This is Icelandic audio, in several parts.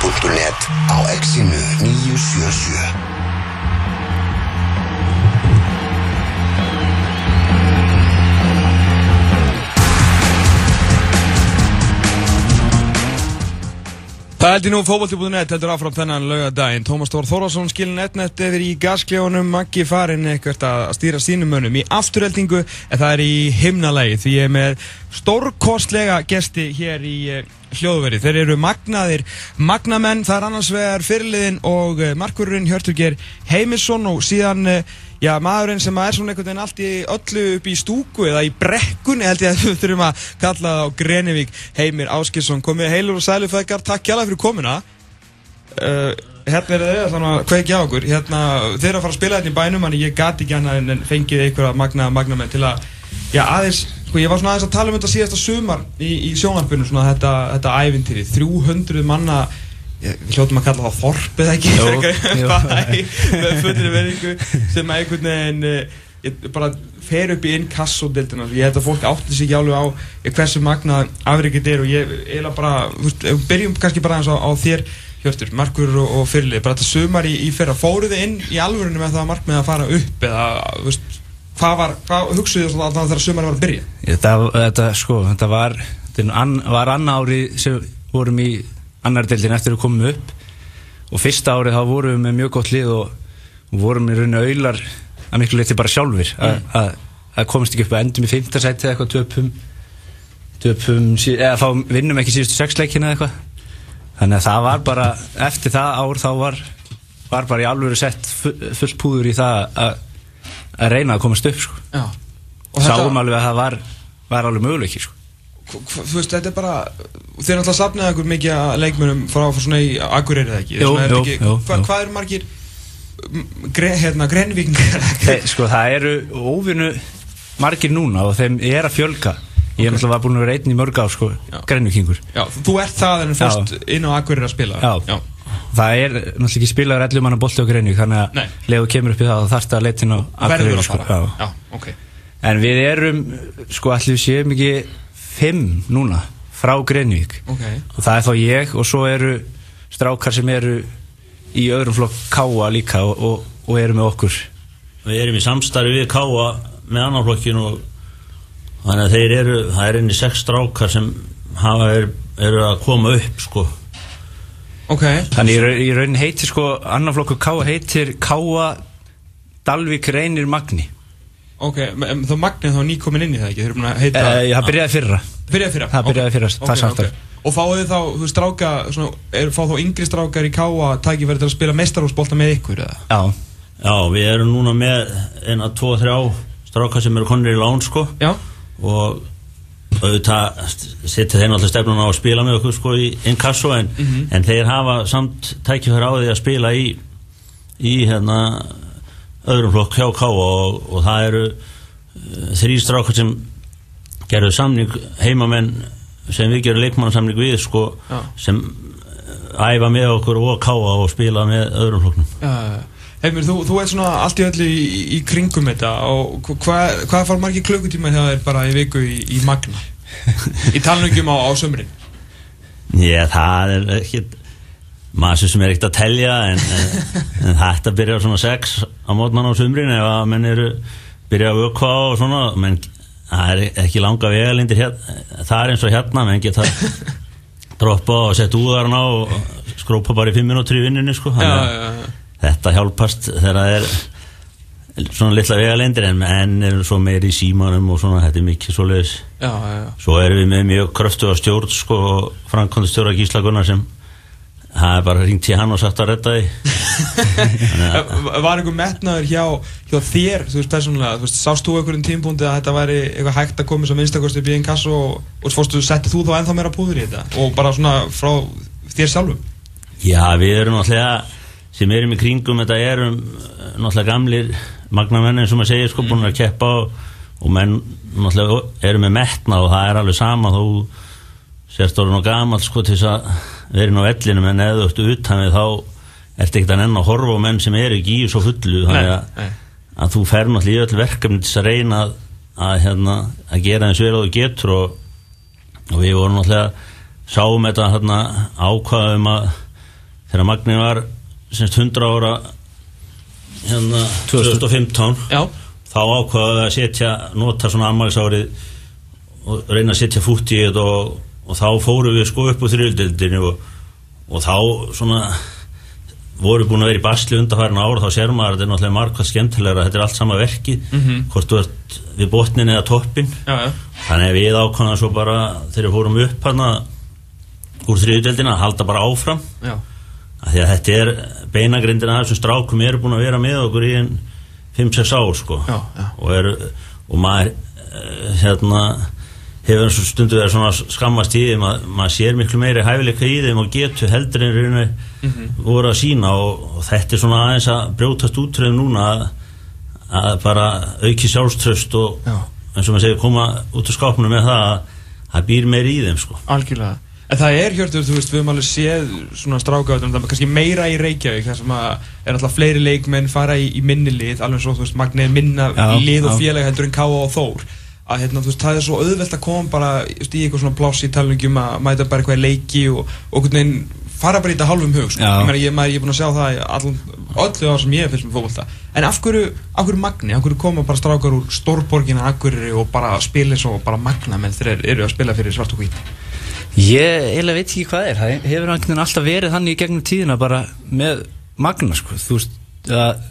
fótbolti.net á exinu 977 Það heldur nú fókbalti.net heldur áfram þennan laugadaginn. Tómas Tór Þórásson skilin etnett yfir í gaskljónum, Maggi farinn eitthvað að stýra sínum önum í afturheldingu en það er í himnalagi því ég er með stórkostlega gesti hér í eh, hljóðveri. Þeir eru magnaðir magnamenn, það er annars vegar fyrirliðin og eh, markururinn Hjörturger Heimisson og síðan eh, Já, maðurinn sem er svona einhvern veginn allt í öllu upp í stúku eða í brekkunni held ég að við þurfum að kalla það á Grenivík. Heimir Áskilsson komið heilur og sælu feðgar, takk hjálpa fyrir komuna. Uh, Hérna er þau þannig að kveikja á okkur? Hérna, þeir eru að fara að spila hérna í bænum en ég gati ekki hana en fengið einhverja magna magna með til að, já aðeins sko ég var svona aðeins að tala um þetta síðasta sumar í, í sjónarpunum svona þetta, þetta ævintýri. 300 manna við hljóttum að kalla það þorp eða ekki? Með fullri verðingu sem að einhvern veginn eh, ég bara fer upp í inkassodildina ég held að fólk átti sig ekki alveg á eh, hversu magna afrikið er og ég eiginlega bara, þú veist, við byrjum kannski bara eins á, á þér Hjörtur, Markur og, og Fyrirlið, bara þetta sumar í, í fyrra fóruð þið inn í alvörinu með það markmið að fara upp eða, þú veist, hvað var, hvað hugsuðu þið alltaf þegar sumari var að byrja? Þetta, þetta, sko, þetta var, þetta an, var annar ári sem vorum í annar deildin eftir að koma upp. Og fyrsta árið þá vorum við með mjög gott lið og, og vorum í rauninu auðlar að miklu leiti bara sjálfur að mm. komast ekki upp að endum í fymtarsæti eða eitthvað töpum töpum, eða fá, vinnum ekki síðustu sexleikina eða eitthvað. Þannig að það var bara, eftir það ár þá var, var bara í alvöru sett fullt púður í það að að reyna að komast upp sko. sáum alveg að það var, var alveg möguleiki sko þú veist, þetta er bara þeir náttúrulega sapnaði einhver mikið að leikmennum frá svona í Akureyri eða ekki, jú, er jú, ekki jú, hva, hvað eru margir gre, hérna, grenvíkingar sko það eru óvinnu margir núna og þeim er að fjölga. Ég er náttúrulega var búin að vera einn í mörg á sko, grænvíkingur Já, þú ert það en fórst inn á Akureyri að spila. Já. Já. það er náttúrulega ekki spilaður 11 manna bolti á grænvík þannig að leðu kemur upp í það þá þarfst að leitin á verður að sko. fara. Já. Já, ok. En við erum sko allir séum ekki fimm núna frá Greinvík Ok. og það er þá ég og svo eru strákar sem eru í öðrum flokk káa líka og, og, og eru með okkur Við erum í samstarfi við Káa með annarflokkin og þannig að þeir eru, það er einni sex strákar sem hafa, er, eru að koma upp sko. Ok. Þannig í raun- í raunin heitir sko annarflokkur káa heitir káa Dalvik reynir Magni Ok, þá Magnið þá nýkomin inn í það ekki þeir eru búin að heita Eh, það byrjaði fyrra Byrjaði fyrra? Það byrjaði fyrra, það samstarf. Og fáið þið þá, þú veist, stráka svona, er, fá þá yngri strákar í káa tækifæri til að spila mestarhúsbolta með ykkur eða? Já Já, við erum núna með eina, tvo, þrjá strákar sem eru konir í lán sko. Já. og auðvitað setja þeir náttúrulega stefnun á að spila með okkur sko í inkasso en, Mhm. en þeir hafa samt tækifæri á því að spila í í hérna öðrum flokk hjá Káa og, og það eru uh, þrý strákar sem gerðu samning heimamenn sem við gerum leikmannsamning við sko sem uh, æfa með okkur og Káa og spila með öðrum flokknum Já, Heimir, þú, þú ert svona allt í öllu í, í kringum þetta og hva- hvað hva far margir klukkutíma þegar það er bara í viku í, í Magna? í talningum á, á sömrin? Já, það er ekki maður sem er ekkert að telja en, en, en þetta byrjar svona sex á mótmann á sumrin ef að menn eru byrja að vökva og svona menn það er ekki langa vegalindir hérna það er eins og hérna menn geta droppa og setja úðarna og skrópa bara í fimm minútur í vinnunni sko. Já, já, já. þetta hjálpast þegar það er svona litla vegalindir en enn er svo meiri í símanum og svona þetta er mikið já, já. Svo erum við með mjög kröftu á stjórn sko, framkvæmdastjóra Gísla Gunnar sem það er bara ringt í hann og sagt að redda því. Var einhver metnaður hjá, hjá þér, þú veist, persónulega, þú veist, sást þú einhverjum tímpúndi að þetta væri eitthvað hægt að koma sem minnstakosti upp í einn kass og, og fórstu, settið þú þá ennþá meira púður í þetta? Og bara svona frá þér sjálfum? Já, við erum náttúrulega sem erum í kringum þetta erum eh, náttúrulega gamlir magnamenn eins og maður segir sko búin að keppa og, og menn náttúrulega eru með metna og það er alveg sama þó sérst orðin og gamal sko til þess að vera inn á vellinu en eða þú ert utan við þá ertu ekkert að nenn að horfa á menn sem eru ekki í svo fullu þannig að, að þú fer náttúrulega í öll verkefni til þess að reyna að, að, hérna, að gera eins og þú getur og, og við vorum náttúrulega sáum þetta hérna, ákvaðum að þegar Magni var semst 100 ára hérna 2015 Já, þá ákvaðum við að setja nota svona ammælisárið og reyna að setja fút í þetta og, og þá fórum við sko upp úr þrjöldildinu og, og þá svona voru búin að vera í basli undarfærin ára þá sér maður að þetta er náttúrulega margvað skemmtilegra. Þetta er allt sama verki hvort þú ert við botnin eða toppin já, já, þannig að við ákvæðum svo bara þegar við fórum upp hana úr þrjöldildina að halda bara áfram. Af því að þetta er beinagrindin að þessum strákum eru búin að vera með okkur í en 5-6 ár sko. Já, já. Og, er, og maður eh, hérna hefur eins og stundu verið svona skammast í þeim að maður sér miklu meiri hæfileika í þeim og getur heldur en rauninu Mhm. voru að sína og, og þetta er svona aðeins að brjótast útröðum núna að, að bara auki sjálfströst og Já. eins og maður segir koma út úr skápnum með það að það býr meiri í þeim sko algjörlega En það er hjörtur, þú veist, við höfum alveg séð svona strákaðum, það er kannski meira í Reykjavík þar sem að er alltaf fleiri leikmenn fara í, í minni lið, alveg svo, þú veist, Magni er minna Já, lið og félag heldur en Káa og Þór að hérna, veist, það er svo auðvelt að koma bara veist, í eitthvað svona pláss í talningjum að mæta bara eitthvað leiki og, einhvern veginn fara bara í þetta hálfum hug, sko. Ég meina, ég, ég er búin að sjá það í allan, öllu ár sem ég hef fylgst með fókvölda en af hverju, af hverju Magni, af hverju koma bara strákar úr stórborgina Akureyri og bara spila svo bara Magna menn þeir eru að spila fyrir svart og hvít Ég eiginlega veit ekki hvað er. Það hefur alltaf verið þannig í gegnum tíðina bara með magna sko. þú veist að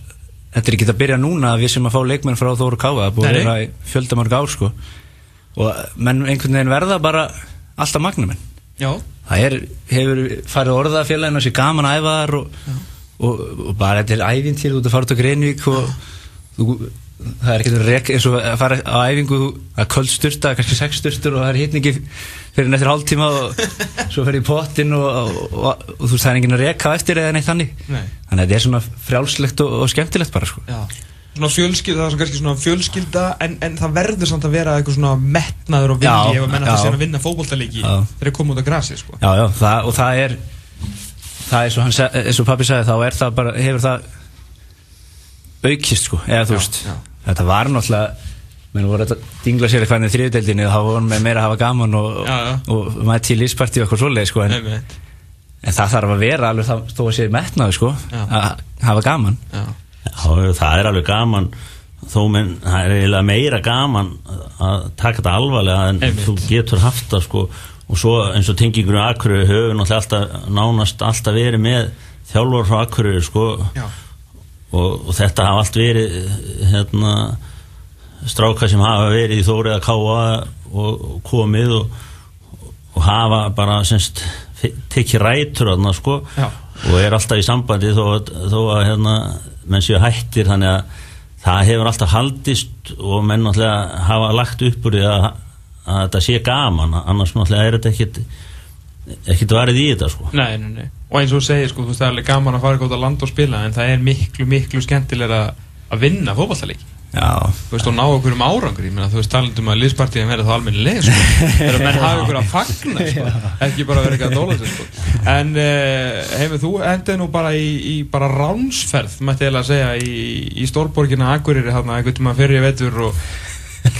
þetta er ekki að byrja núna að við sem að fá leikmenn frá Þóru er búið að vera í fjöldamarg ár sko. og menn einhvern veginn verða bara alltaf magnamenn. Það er, hefur farið orðað að félagina sér gaman að æfa þar og, og, og bara þetta er æfintýr þú ert að fara út á Greinvík og þú, það er ekkert rek eins og að fara á æfingu að köld styrta, kannski sex styrstur og það er hitningi fyrir en eftir hálftíma og svo fer í pottin og, og, og, og þú veist það er enginn að reka eftir eða neitt þannig Nei. þannig að þetta er svona frjálslegt og, skemmtilegt bara sko Svona fjölskylda, það er svona kannski svona fjölskylda en, en það verður samt að vera eitthvað svona metnaður og vilji ef að menna sé að vinna fótboltalíki Já. þegar koma út á grasi sko. Já, já, það, og það er það er svo, hann, eins og pappi sagði þá það bara, hefur það aukist sko, eða þú veist þetta var náttúrulega menn voru að dingla sér eitthvað í þriðdeldinni þá voru með meira að hafa gaman og, Já, já. og, og maður til ísparti og eitthvað svoleið sko, en, en það þarf að vera alveg það, þó að sé metnaðu sko, að hafa gaman Já. Já, það er alveg gaman þó menn, það er eiginlega meira gaman að taka þetta alvarlega en Einmitt. þú getur haft það sko og svo eins og tengingur á Akureyri höfum náttúrulega alltaf, nánast alltaf verið með þjálfur frá Akureyri sko Já. Og, og þetta hafa allt verið hérna stráka sem hafa verið í Þóri að káa og, og komið og, og hafa bara semst tekið rætur þarna sko. Já. og er alltaf í sambandi þó, þó að hérna menn séu hættir. Þannig að það hefur alltaf haldist og menn náttúrulega hafa lagt upp úr því að, að þetta sé gaman. Annars náttúrulega er þetta ekkit ekkit varið í þetta sko. Nei, nei, nei. Og eins og þú segir, sko, þú veist, það er alveg gaman að fara eitthvað út á land og spila en það er miklu, miklu skemmtilega að vinna fótboltalíki Já, Þú veist, og ná okkur um árangur Ég meina, þú veist, talandum að liðspartíðin verði þá almennileg sko. Þegar menn hafa ykkur að fagna sko. Ekki bara vera eitthvað að dóla sko. En uh, hefur þú endið nú bara í, í bara ránsferð Mætti eiginlega að segja Í, í stórborgina Akureyri einhvern tíma fyrir ég vetur Og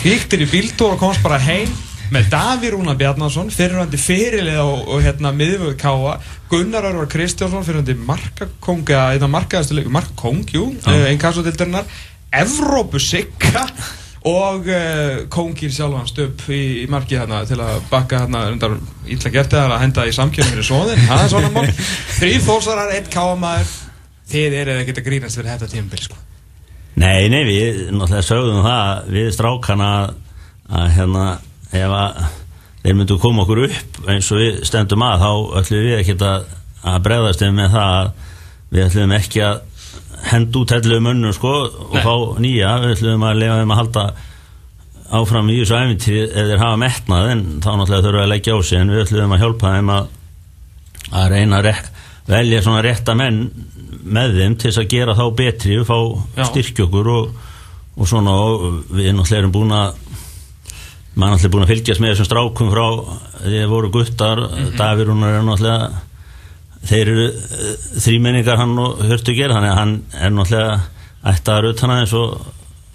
kvíktir í bíltúr og komst bara heim með Daví Rúna Bjarnason fyrirhandi fyrirlið og hérna miðvöð Káa, Gunnar Örvar Kristjánsson fyrirhandi markakong eða einna markaðastu markakong, jú, uh, einn kassodildarinnar Evrópu Sigga og uh, kongir sjálfan stöp í, í markið hérna til að bakka hérna undar ítla gert eða að henda í samkjörnum fyrir svoðin, það er svona mál. Þrýr þósarar, einn káamaður þið eru ekkert að grínast fyrir þetta tímabil sko. Nei, nei, við náttúrulega sögðum það við strákana að hérna, ef að þeir myndu koma okkur upp eins og við stendum að þá ætlum við ekki að, að bregðast með það að við ætlum ekki að henda út hellu mönnum sko og Nei. fá nýja, við ætlum að lefa þeim að halda áfram í þessu æfintýri ef þeir hafa metnað en þá náttúrulega þurfa að leggja á sig. En við ætlum að hjálpa þeim að, að reyna að rek, velja svona rétta menn með þeim til að gera þá betri og fá okkur og, og svona. Og við náttúrulega erum búin að maður náttúrulega búin að fylgjast með þessum strákum frá því að voru guttar mm -hmm. Hún er náttúrulega þeir eru uh, þrýmenningar hann og hörtu gera þannig að hann er náttúrulega ættaður utan að eins og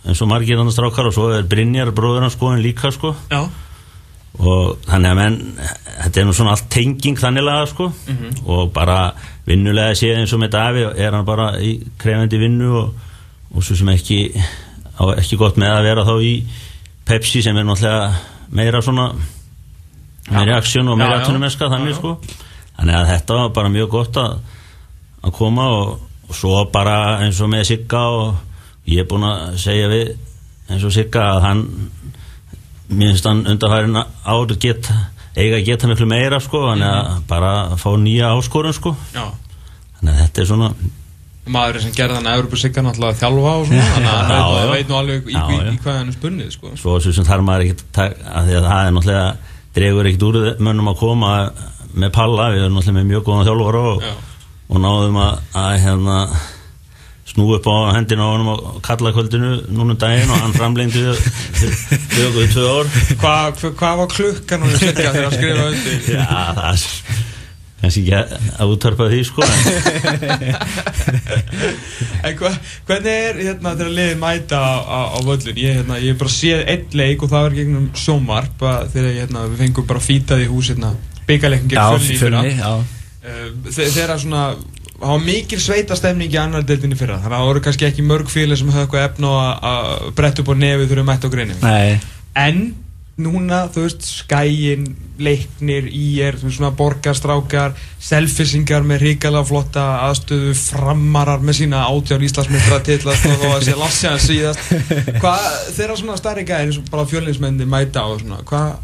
eins og margir annar strákar og svo er Brynjar bróður hans skoðin líka sko. Já, og þannig að menn þetta er nú svona allt tenging þannig laga sko. Og bara vinnulega séð eins og með Davi er hann bara í krefandi vinnu og, og svo sem ekki á ekki gott með að vera þá í Pepsi sem er náttúrulega meira svona meiri aksjón og já. aksjónumerska þannig sko þannig að þetta var bara mjög gott að, að koma og, og svo bara eins og með Sigga og ég er búinn að segja við eins og Sigga að hann mér finnst hann undarfærin ár geta, eiga að geta miklu meira sko þannig að bara fá nýja áskorun sko Já. þannig að þetta er svona maður sem gerði hann að Európa Sigga náttúrulega að þjálfa og svona þannig að hann veit, nú alveg í, Já, í, í hvað hann er spunnið sko. svo sem þarf maður ekkert að taka- að því að það er náttúrulega dregur ekkert úr mönnum að koma með palla, við erum náttúrulega með mjög góðan þjálfara og, og náðum að, að hérna snú upp á hendina á honum á kallakvöldinu núna um daginn og hann framlengdi þau okkur í tvö ár Hvað hva, hva var klukkan hann Sigga þegar hann skrifa undir Já, það er kannski ekki að, útvarpa því sko en hva, hvernig er hérna þegar liðið mæta á, á, á völlun? Ég, hérna, ég hef bara séð einn leik og það var gegnum sjómarp að þegar hérna, við fengum bara fítað í hús hérna, byggaleikum Já, gegn fjölni Þegar svona, það var mikil sveitastemning í annar deildinni fyrra þannig að það voru kannski ekki mörg félag sem höfðu eitthvað efna á að- að bretta upp á þegar við mætt á greinu. Nei, En núna, þú veist, skæin, leiknir, veist, svona borgarstrákar, selfisingar með ríkala flotta aðstöðu, framarar með sína átján Íslandsmyndra til að sko, þó að sé lassjaðan síðast. Hvað, þeirra svona starri gæðir, eins og bara fjölinsmenni mæta og svona, hvað,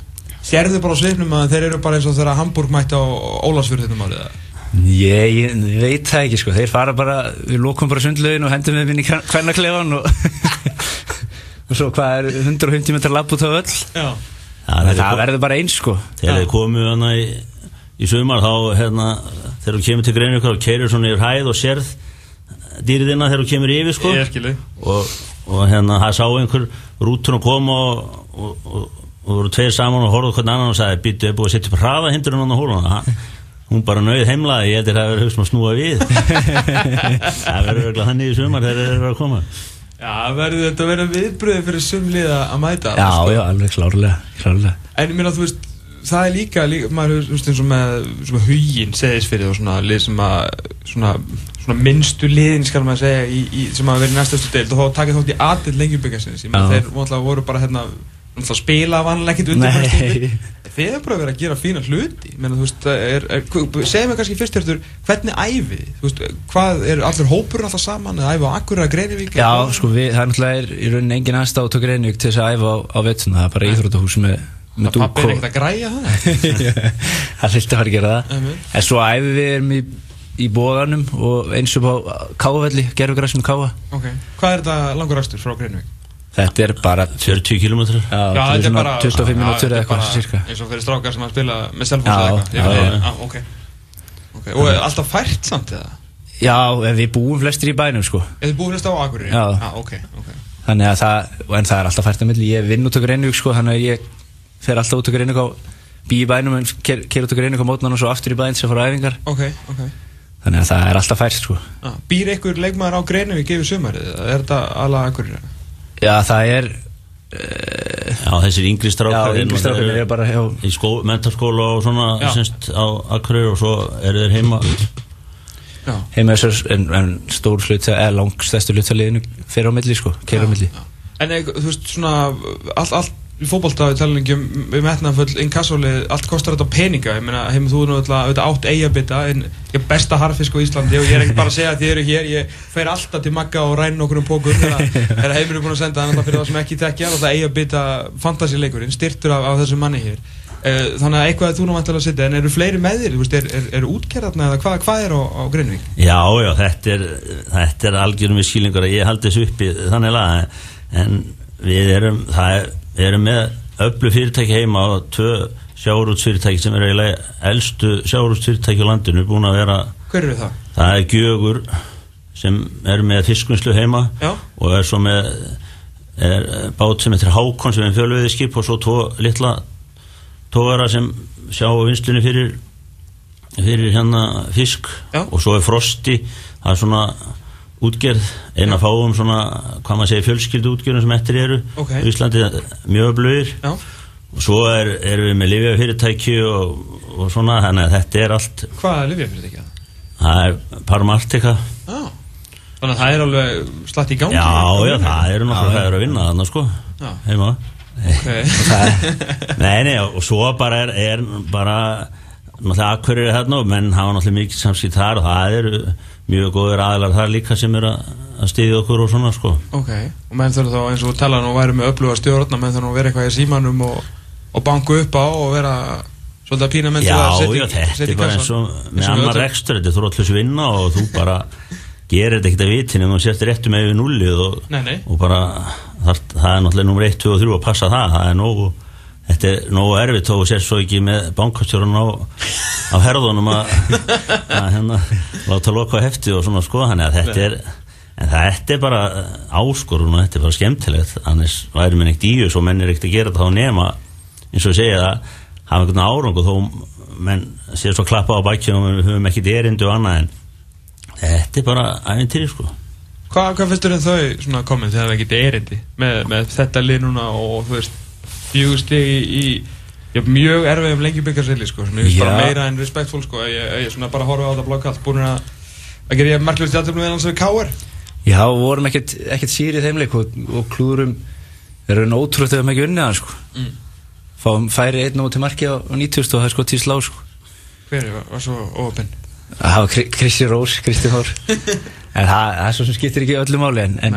sérðu bara á svipnum að þeir eru bara eins og þeirra Hamburg mæta á Ólasfjörð þetta málið það? ég, ég veit það ekki sko Þeir fara bara, við lókum bara sundlaugin og hendum við inn í kvennaklefan og, og svo hvað er 150 metrar labb út á öll? Já. Það, það verður bara eins sko. þegar þið komu hana í, í sumar þá hérna þegar þú kemur til greinu og keirir svona yfir hæð og sérð dýriðina þegar þú kemur yfir sko. Og, og hérna það sá einhver rútun að koma og, og, og, og voru tveir saman og horfðu hvern annan og sagði býttu, er búið að setja upp hraða hindurinn á hóluna hún bara nauð heimlaði, ég heldur að það verður hugst að snúa við. Það verður örugglega þannig í sumar þegar þeir eru að koma Já, verður þetta að vera viðbröði fyrir sumlið að mæta? Já, sko. já, alveg klárlega, klárlega. En ég meina þú veist það er líka, líka maður þú veist eins og með svona huginn segðis fyrir og svona lið sem að svona, svona minnstu liðin skal maður segja í, í, sem að vera í næstastu deild og þá takið þátt í aðild lengjubikarsins ég meina þeir voru bara hérna náttúrulega spila vanlega ekkert undir þeir eru bara verið að gera fína hluti. Þú veist það er, er, segja mig kannski fyrst hértur hvernig þið? þú veist hvað er allir hópurinn alltaf saman eða æfið á Akureyra Greinivík Já, sko, við, það er náttúrulega í rauninni engin aðstáð tók reynvík til þess að æfa á, á vettuna, það er bara íþrótahús með, með það pappi er dúk ekkert að græja það. Það hlýtti að fara að gera það. Einmitt. en svo æfum við erum í, í bóðanum og eins og á káfavelli gerfugræsum káfa ok, hvað er þetta langur Greinivík? Þetta er bara 40 kilometrar já, þetta er svona 25 minútur eða eitthvað cirka eins og fyrir strákar sem að spila með selfos Já, eða eitthvað já, Ég- já. ah, ok, ok, og er alltaf fært samt eða? já, við búum flestir í bænum sko Er þið að stá á Akureyri? Já. ah, ok, ok þannig að það, en það er alltaf fært að milli ég vinn út á Greinvík sko, þannig að ég fer alltaf út á Greinvík á bí í bænum en ker, ker út á Greinvík á mótnan og svo aftur í bæn sem fór á æfingar Ok, ok þannig að það er alltaf fært sko ah, Býr einhver leikmaður á Greinivík yfir sumarið? eða Er þetta alla Akureyri? Já, það er já þessir yngri já, strákar yngri strákunir er bara já, í skó, mentarskóla og svona Já. semst á Akureyri og svo eru þeir heima Já heima þessar en, en stór hluta, eða langstæstu hluta liðinu fyrir á milli sko, keira á milli já. En eða, þú veist svona allt, allt í fótbolta við við metnafull inkassólið, allt kostar þetta peninga. Ég meina, heim þú auðvitað átt eigabita en ég er besta harfisk á Íslandi og ég er ekki bara að segja að þið eru hér ég fer alltaf til Magga og ræn okkur um pókur þegar heimur er búin að senda hann alltaf fyrir það sem ekki tekja alltaf eigabita fantasileikurinn styrtur af, af þessu manni hér. Eh, þannig að eitthvað er þú að setja en eru fleiri með þér, er, er, er útgerðarna eða hvað, hvað er á, á Greinvík? Já, já, þetta er, þetta er við erum, er, með öllu fyrirtæki heima og tvö sjáurútsfyrirtæki sem eru eiginlega elstu sjáurútsfyrirtæki á landinu búin að vera, Hver eru það? það er gjögur sem er með fiskvinnslu heima Já. og er svo með er bát sem heitir Hákon sem er fjölviði skip og svo tvo litla tógara sem sjá vinslunni fyrir fyrir hérna fisk Já. og svo er frosti það er svona útgerð eina fáum svona, hvað maður segir fjölskyldu útgerðum sem eftir eru Ok. í Íslandi mjög blöðir Já, og svo er, erum við með lifja fyrirtæki og, og svona þannig að þetta er allt Hvað er Livja fyrir ekki? það er Parmartika Já. Þannig að það er alveg slatt í gangi. já, já, það eru náttúrulega það er að vinna þarna sko Já. heima Ok. nei, nei, og svo bara er, er bara náttúrulega akkurir þarna og menn hafa náttúrulega mikið samskipt þar og það eru mjög góður aðlar þar líka sem eru að, að styðja okkur og svona sko. Ok, og menn þurfa þá eins og tala nú væri með öfluga stjórna, menn þurfa nú vera eitthvað í símanum og, og banku upp á og vera svolítið að pína menn Já, að setja já, þetta er bara eins og með annar rekstur, þetta er þróttlös vinna og þú bara gerir þetta ekkert að vitinu og sérst réttu með yfir nullið og, og bara það, það er náttúrulega nummer 1, 2 og 3 að passa það, það er þetta er nógu erfitt og sérst svo ekki með bankastjórun á, á herðunum að, að hérna láta loka hefti og svona sko þannig að þetta er en þetta er bara áskorun og þetta er bara skemmtilegt. Annars væri minn ekkert í þessu og menn er ekkert að gera þetta þá nema eins og segja það hafa einhvern árang og þó menn sér svo klappa á baki og við höfum ekkert erindi og annað en þetta er bara æfintýri sko. Hvað, hvað finnst þér um þau komin? Þegar það geti erindi með, með þetta lið núna og þú veist fjögustegi í, í mjög erfiðum lengjubikarsili sko, ég finnst bara meira en respektful sko, ég, ég svona bara horfa á þetta blokkall búin að að gera ég merklust játtöfnum við hans við K.R. Já, við vorum ekkert, ekkert síri í þeimleik og, og klúðurum er raun ótrútt ef við ekki unnið hann sko. Mm. Fáum færi einn og til marki á, á 90 og það er sko til slá sko. Hver var, var svo óöpinn? Það var Kri- Kristi Rós, Kristi Þór En það, það er svo sem skiptir ekki öllu máli En, en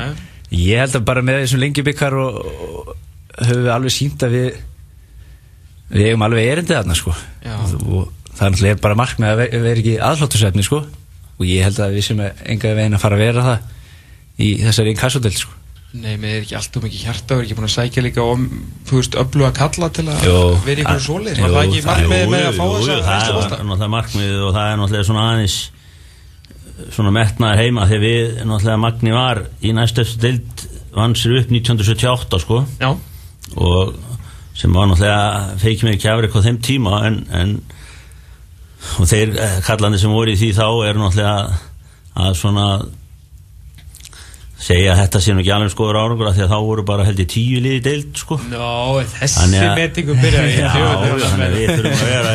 ég held að bara með þessum lengi byggjar og, og höfum við alveg sínt að við við eigum alveg erindið þarna sko Já. og, það er bara markmið að ve- vera ekki aðhláttusefni sko og ég held að við sem enga veginn að fara að vera það í þessari inkassodel sko Nei, mér er ekki alltaf mikið hjarta og er ekki búin að sækja líka om, þú veist, öllu að kalla til að Jú. vera einhverju svoleiðis. Jú, Var það ekki það- markmiðið Jú, með að fá jú, þessa jú, það fyrstu er markmiðið og það er náttúrulega svona aðeins svona metnaður heima þegar við náttúrulega Magni var í næstu eftir deild vann sér upp 1978 sko Já, og sem var náttúrulega feikið mér kjafri á þeim tíma en, en og þeir eh, kallandi sem voru í því þá eru náttúrulega að svona segja að þetta sé nú ekki alveg skoður árangur því að þá voru bara held ég tíu liði deild sko. Nó, þessi að- metingu byrjaði Já, já, þannig að við þurfum að vera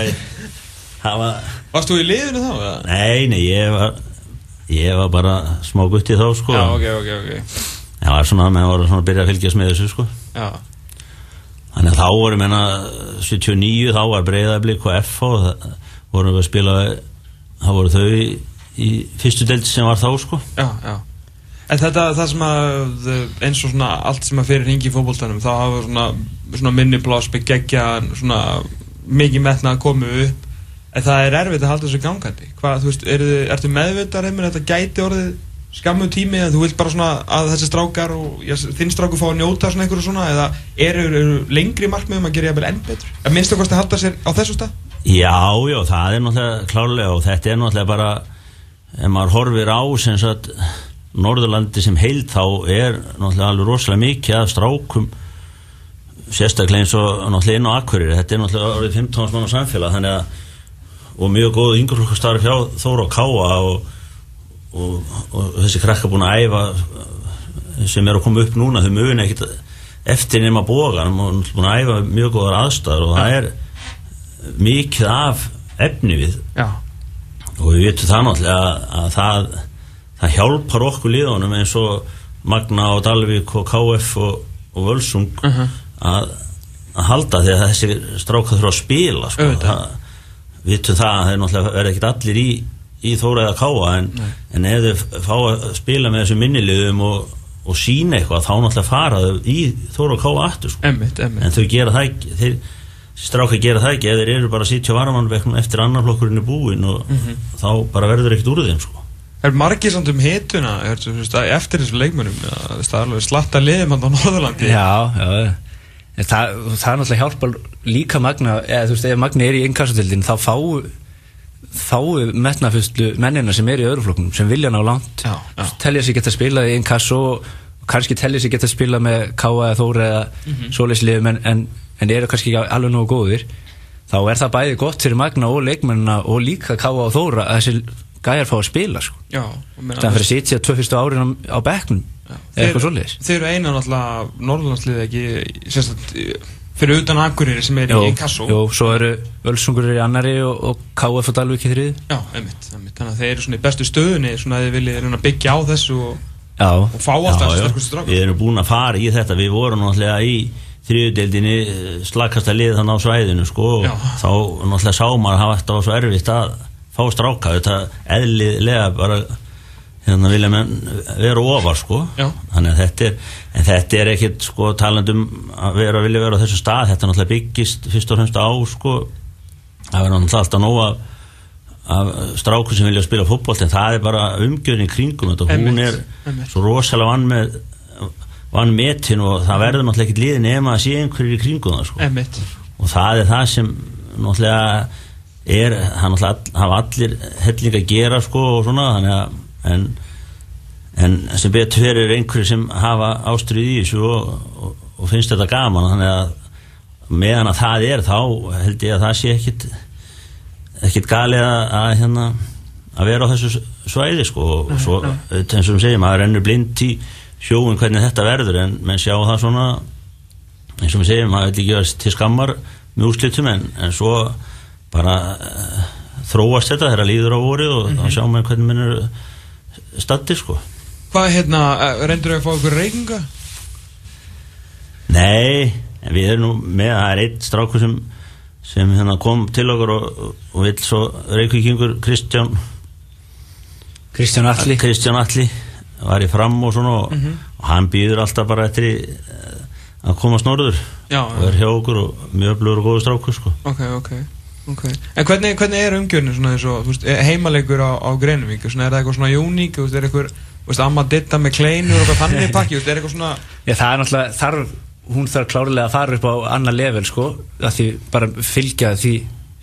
hafa Varst þú í liðinu þá? eða? Nei, nei, ég var ég var bara smá gutti þá sko. Já, ok, ok, ok. Það var svona, menn voru svona að byrja að fylgjast með þessu sko. Já, Þannig að þá voru menna 79, þá var breyðablík og F og það voru við að spila þá voru þau í, í fyrstu deild sem var þá sko. Já, já. En þetta, það sem að eins og svona allt sem að fyrir ringi í fótboltanum þá hafa svona, svona minni pláss begeggja svona mikið metna að koma upp. En það er erfitt að halda þessu gangandi. Hvað, þú veist, er ertu meðvitað heimur þetta gæti orðið skammu tími en þú vilt bara svona að þessi strákar og já, þinn strákur fá að njóta svona einhverju svona eða eru, eru lengri markmiðum að gera jafnvel enn betur? Að minnstu kosti að halda sér á þessu stað? Já, já, það er náttúrulega klárlega og þetta er náttúrulega bara ef maður horfir á sem sagt Norðurlandi sem heild þá er náttúrulega alveg rosalega mikið af strákum sérstaklega eins og náttúrulega inn á Akkurir þetta er náttúrulega orðið 15 mann samfélag þannig að og mjög góð yngur starf hjá Þóra Káa og, og, og þessi krakka búin að æfa sem er að koma upp núna þau muni ekkit eftir nema bógan og búin að æfa mjög góðar aðstæður og það er mikið af efni við. Já, og við veitum það náttúrulega að, að það, það hjálpar okkur liðunum eins og Magna og Dalvik og KF og, og Völsung Mhm. að, að halda því að þessi stráka þurfa að spila sko. Það, við veitum það að þeir náttúrulega verða ekkit allir í, í Þóra eða Káa en, en ef þeir fá að spila með þessu minniliðum og, og sína eitthvað þá náttúrulega fara þau í Þóra og Káa aftur sko. emmitt, emmitt en þau gera það ekki þeir stráka gera það ekki eða þeir eru bara að sitja á varamannveknum eftir annar flokkurinn er búinn og Mhm. þá bara verður ekkert úr þeim sko. Er margir samt um hituna er, þú veist, að eftir þessu alveg slatta liðum á Norðurlandi Já, já það, það er náttúrulega hjálpar líka Magna eða þú veist, ef Magna er í inkassotildin þá fáu fáu metnafustlu mennina sem er í öðru flokknum sem vilja ná langt telja sig geta spilað í inkasso og kannski telja sig geta spilað með Káa eða Þóra eða mm Mhm. svoleiðsliðum en, en, en eru kannski ekki alveg nógu góðir þá er það bæði gott fyrir Magna og leikmennina og líka Káa og Þóra að þessi gæjar fá að spila sko. Meina, það fyrir að sitja tvö fyrstu árin á, á bekknum eða eitthvað svoleiðis Þeir eru eina náttúrulega Norðurlandslið ekki sérstætt Fyrir utan Akureyri sem er Jó, í Inkasso. Jó, svo eru Völsungur í annari og, og KF og Dalvik í þriði Já, einmitt, einmitt. Þannig að þeir eru svona í bestu stöðunni Svona að reyna að byggja á þessu og, Já, og fá alltaf þessu sterkustu strákar. Við erum búin að fara í þetta. Við vorum náttúrulega í þriðudeldinni slakasta lið þannig á svæðinu sko, og Já. þá náttúrulega sá maður að hafa þetta var svo erfitt að fá stráka. Þetta eðlilega bara hérna vilja menn vera ofar sko. Já. þannig að þetta er en þetta er ekkit sko talandum að vera vilja vera á þessu stað. Þetta náttúrulega byggist fyrst og fremst á sko það verður náttúrulega alltaf nóg af, af stráku sem vilja spila fótbolt en það er bara umgjörn í kringum þetta. Hún er einmitt. svo rosalega vann með vann metin og það verður náttúrulega ekkit liðin nema að sé einhverjir í kringum það sko. Einmitt. Og það er það sem náttúrulega er, það náttúrulega hafa allir helling að gera sko og svona þannig að en, en sem betur fyrir einhverju sem hafa ástrið í þessu og, og, og finnst þetta gaman. Þannig að meðan að það er þá held ég að það sé ekkit ekkit galið að, að hérna að vera á þessu svæði sko. Og svo, eins og við segjum, maður rennur blind í sjóun hvernig þetta verður en menn sjá það svona eins og við segjum, maður vil ekki vera til skammar með úrslitum en, en svo bara uh, þróast þetta þegar líður á vorið og þá sjá maður hvernig minn eru stattir sko. Hvað hérna, reyndur þau að fá ykkur reykinga? Nei, en við erum nú með það er einn strákur sem, sem hérna kom til okkur og, og vill svo reykvíkingur Kristján Kristján Alli Kristján Alli var í fram og svona og, og hann býður alltaf bara eftir í, eh, að komast norður Já, og er hjá okkur og mjög blöður og góður strákur sko. Ok, ok, ok En hvernig, hvernig er umgjörnin svona eins og, heimalegur á, á Greinivík, svona, er það eitthvað svona uník, er eitthvað, þú veist, amma ditta með kleinur og eitthvað þannig pakki, er eitthvað svona Já, það er náttúrulega, þarf, hún þarf klárlega að fara upp á annar level, sko, að því bara fylgja því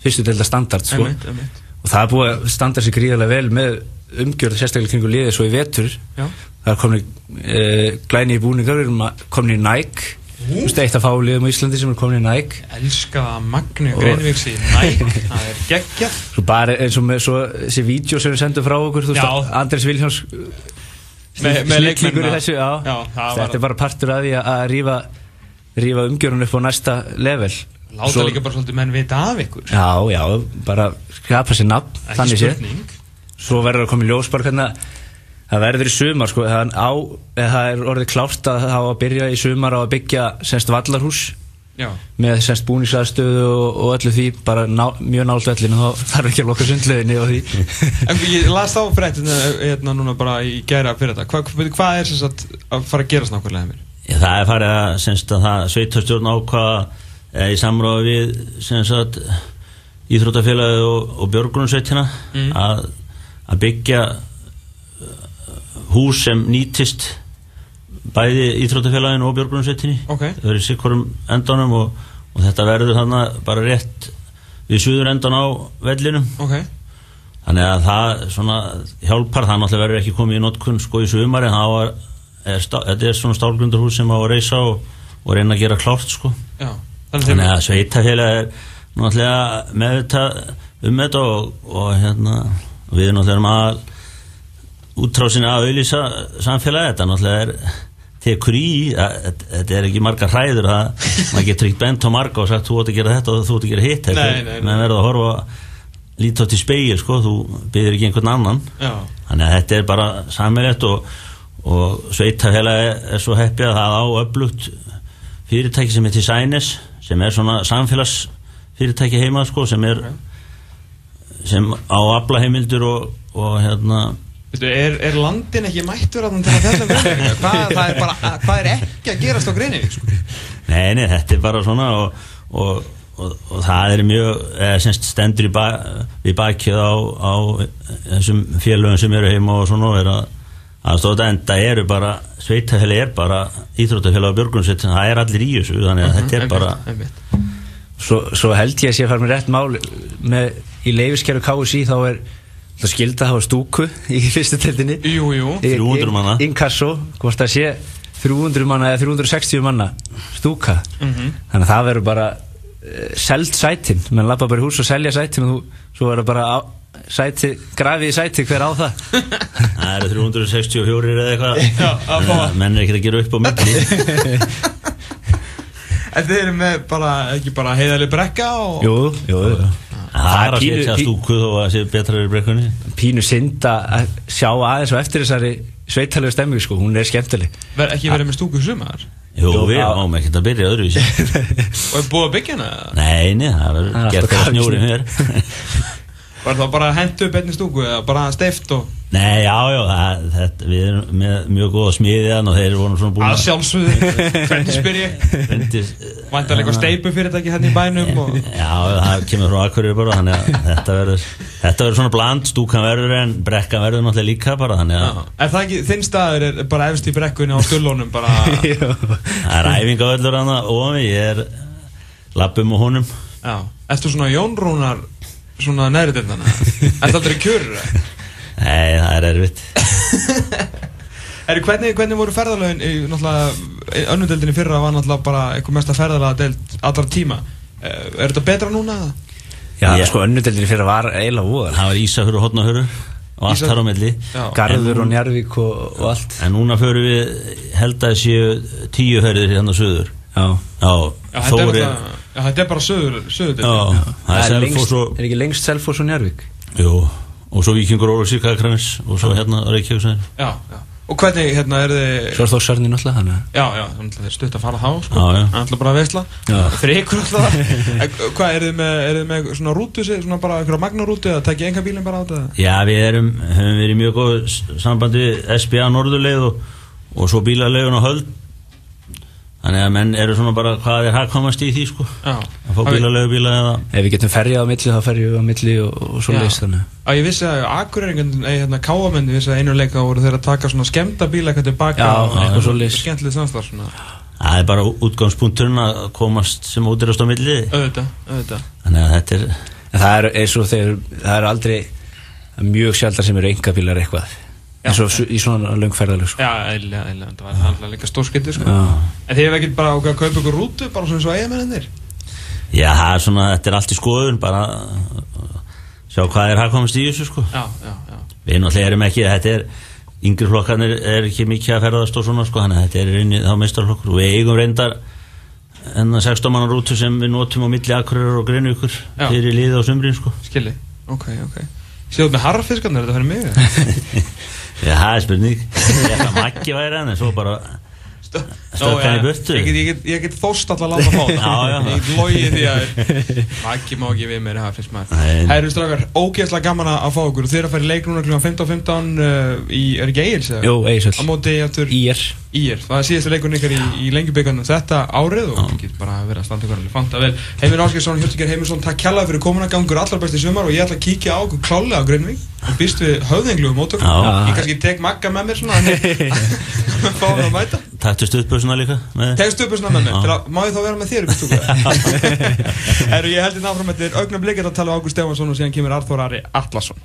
fyrstu delta standard, sko. Einmitt, einmitt. Og það er búið að standa sér gríðarlega vel með umgjörð, sérstaklega kringu liðið svo í vetur. Já. Það er komin e, glæni í búningar, við erum komin í Nike, þú veist, eitt af fáliðum á Íslandi sem er komin í Nike. Elskaða Magni Og- Greinivíks í næg, það er geggjað Svo bara eins og með svo þessi vídeo sem við sendum frá okkur, þú veist, Andres Viljáns með leikmennina. í þessu, já. Já, það Þetta er bara partur af því að- rífa, rífa umgjörun upp á næsta level. Láta Svo- líka bara svolítið menn vita af ykkur Já, já, bara skapa sér nafn, þannig spurning Svo verður að koma í ljós bara hvernig að það verður í sumar, sko, það, á, eða það er orðið klárt að það á að byrja í sumar á að byggja semst vallarhús Já, með semst búningsaðstöðu og, og öllu því, bara ná, mjög nált vellinu þá þarf ekki að loka sundleginni og því. en ég las þá fréttina hérna núna bara í gæra fyrir þetta Hva, hvað, hvað er sem sagt að fara að gerast nákvæmlega með mér? Já, það er farið að, semst að það sveitastjórn ákvaða eða í samráði við semst að Íþróttafélagið og, og Björgunarsveitina Mm. að, að byggja hús sem nýtist bæði Íþróttafélaginu og Björgunarsveitinni Ok. það verður sikkurum endanum og, og þetta verður þannig bara rétt við suður endan á vellinum Ok, Þannig að það svona hjálpar, það náttúrulega verður ekki komið í notkun sko í sumar en það var, er, þetta er svona stálgrundarhús sem á að reysa og, og reyna að gera klárt sko. já Þannig að sveitafélag er náttúrulega meðvitað um þetta og, og hérna við náttúrulega erum að útrásinni að auðlýsa samfélagi þetta náttúrulega er tekur í, að, að- þetta er ekki margar hræður það, maður getur ekki bent á marga og sagt þú átt að gera þetta og þú átt að gera hitt menn verður að horfa líta átt í speil sko, þú byrðir ekki einhvern annan. Já, þannig að þetta er bara sammeilegt og, og sveitafélagi er svo heppið að það á öflugt fyrirtæki sem heitir Sænes sem er svona samfélagsfyrirtæki heima sko, sem er sem á aflaheimildur og, og hérna er, er landin ekki mættur að til að fjalla um það er bara, hvað er ekki að gerast á Greinivík? Sko? Nei, nei, þetta er bara svona og, og, og, og það er mjög eða, semst stendur í, ba í bakið á, á þessum félögum sem eru heima og svona og er að aðstóta enda eru bara sveitafélag er bara íþróttafélag á Björgunsveit það er allir í þessu þannig að þetta er Einmitt, bara einmitt. Svo, svo held ég að sé að fara með rétt mál með, í leifiskeru KSI þá er það skilda að hafa stúku í fyrstu tildinni Jú, jú. 300 manna. Inkasso, hvort það sé 300 manna eða 360 manna stúka. Mhm. þannig að það verður bara uh, seld sætin, menn lappa bara í hús og selja sætin og þú, svo verður bara á, sæti, grafið í sæti hver á það. Það eru 364 eða eitthvað. Já, menn er ekki að gera upp á milli. En þið eru með bara, ekki bara heiðarlega brekka og Jú, jú, jú. Það er að setja pí- stúku þó að sé betra í brekkunni. Pínu synda að sjá aðeins og eftir þessari sveitalegu stemmingu sko, hún er skemmtileg. Ver, ekki verið með stúku sumar? Jú, Jú, við á- máum ekkert að byrja öðruvísi. Og er búið að byggja hana? Nei, nei, það Það er verður gert þegar kaffi snjórin hér Var það bara að henda upp einni stúku eða bara steift og Nei, já, já, það, þetta, við erum með mjög góða smiðiðan og þeir voru svona búin að sjálfsögðu. Hvernig spyr ég? Reyndis, Væntar eitthvað steipu fyrirtæki hérna í bænum og Já, það kemur frá Akureyri bara þannig að þetta verður þetta verður svona bland, stúkan verður en brekkan verður náttúrulega líka bara þannig að Er það ekki, þinn staður er bara efst í brekkunni á stullónum bara það er æfinga öllur hann og ég er lappum og honum. Já, ertu svona Jón Rúnar svona næri dildana Ertu aldrei kjörur eða? Nei, það er erfitt Eru, hvernig, hvernig voru ferðalögin í náttúrulega önnudeldinni fyrra var náttúrulega bara eitthvað mesta ferðalega deild allra tíma Eh, Er þetta betra núna? eða? Já, Ég- sko önnudeldin fyrir var eiginlega voðal Það var Ísafjörur og Hotnahörur og allt þar á milli Já. Garður og Njarvík og, og allt En núna förum við held að séu tíu ferðir hérna söður Já, Já, Já, þetta er, já, þetta er bara söður, söður Já, það er lengst, og er ekki lengst Selfoss og Njarvík Jú, og svo Víkingur og Sýrkakranis og svo hérna Reykjavík já, já. Og hvernig, hérna, er þið Svo er þósarni náttúrulega þannig að- Já, já, þannig að þeir stutt að fara þá sko. Já, já. Það er bara að veisla. Já. Fyrir ykkur alltaf En Hvað, er þið með, er þið með svona rútu sig, Svona bara einhverja magnarútu Eða tekja enga bílinn bara á þetta? Já, við erum, höfum verið mjög góð s- sambandi við SBA Norðurleið og, og svo bílalegun og höld Þannig að menn eru svona bara hvað er hagkomast í því sko? Já. Að fá bíla eða Ef við getum ferjað á milli þá ferjum við á milli og, og svo Já. leist þannig. Að ég vissi að Akureyringan, nei hérna Káamenni vissi að einu leik þá voru þeir að taka svona skemmta bíla eitthvað tilbaka Já, og eitthvað svoleiðis. Skemmtilegt samstarf svona. Það er bara útgangspunkturinn að komast sem útirast á milli. Auðvitað, auðvitað. Þannig að þetta er En það er eins og þeir, það er aldrei er mjög sjaldar sem eru engabílar eitthvað eins og í svona löngferðalög sko. Já, eðlilega, eðlilega, þetta var alltaf líka stórskipti sko. En þið hefur ekkert bara ákveð að kaupa ykkur rútu bara svona eins og eigamennir Já, það er svona, þetta er allt í skoðun bara sjá hvað er hagkomast í þessu sko. Já, já, já. Við náttúrulega erum ekki, þetta er yngri flokkarnir er ekki mikið að ferðast og svona sko, þannig að þetta er í þá meistarflokkur og við eigum reyndar enna 16 manna rútu sem við notum á milli akkurir og greinukur Já. fyrir liði á sumrin sko. Skilji, ok, ok. Sjóðu með harfiskarnir, er þetta fyrir mig? eða? Já, það er spurning Ég ætla að makki væri hann en svo bara stökk hann í burtu Ég get, ég get, ég get þóst alltaf að láta fá það. Ég get logið því að Maggi má ekki við mér, það finnst maður. Hæru strákar, ógeðslega gaman að fá okkur eru að fara í leik núna kl. 15.15 uh, í, er ekki Egils eða? Jú, Á aftur Ír Ír, það er síðasta leikurinn ykkar í, í lengjubíkarnu þetta árið og það getur bara verið að standa ykkur alveg fanta vel. Heimir Áskilsson, Hjörtikar Heimisson, takk kjalla fyrir komuna, gangur allar best í sumar og ég ætla að kíkja á okkur klálega á Greinvík og býst við höfðinglu um mótökum. Já. Ég kannski tek magga með mér svona, að fá hann að mæta. Takktu stuðböðsuna líka upp svona með mér, má ég þá vera með þér í stúku? Herru, ég held í náfram þetta er augna blikið að tala um Ágúst Stefansson og síðan kemur Arþór Ari Atlasson.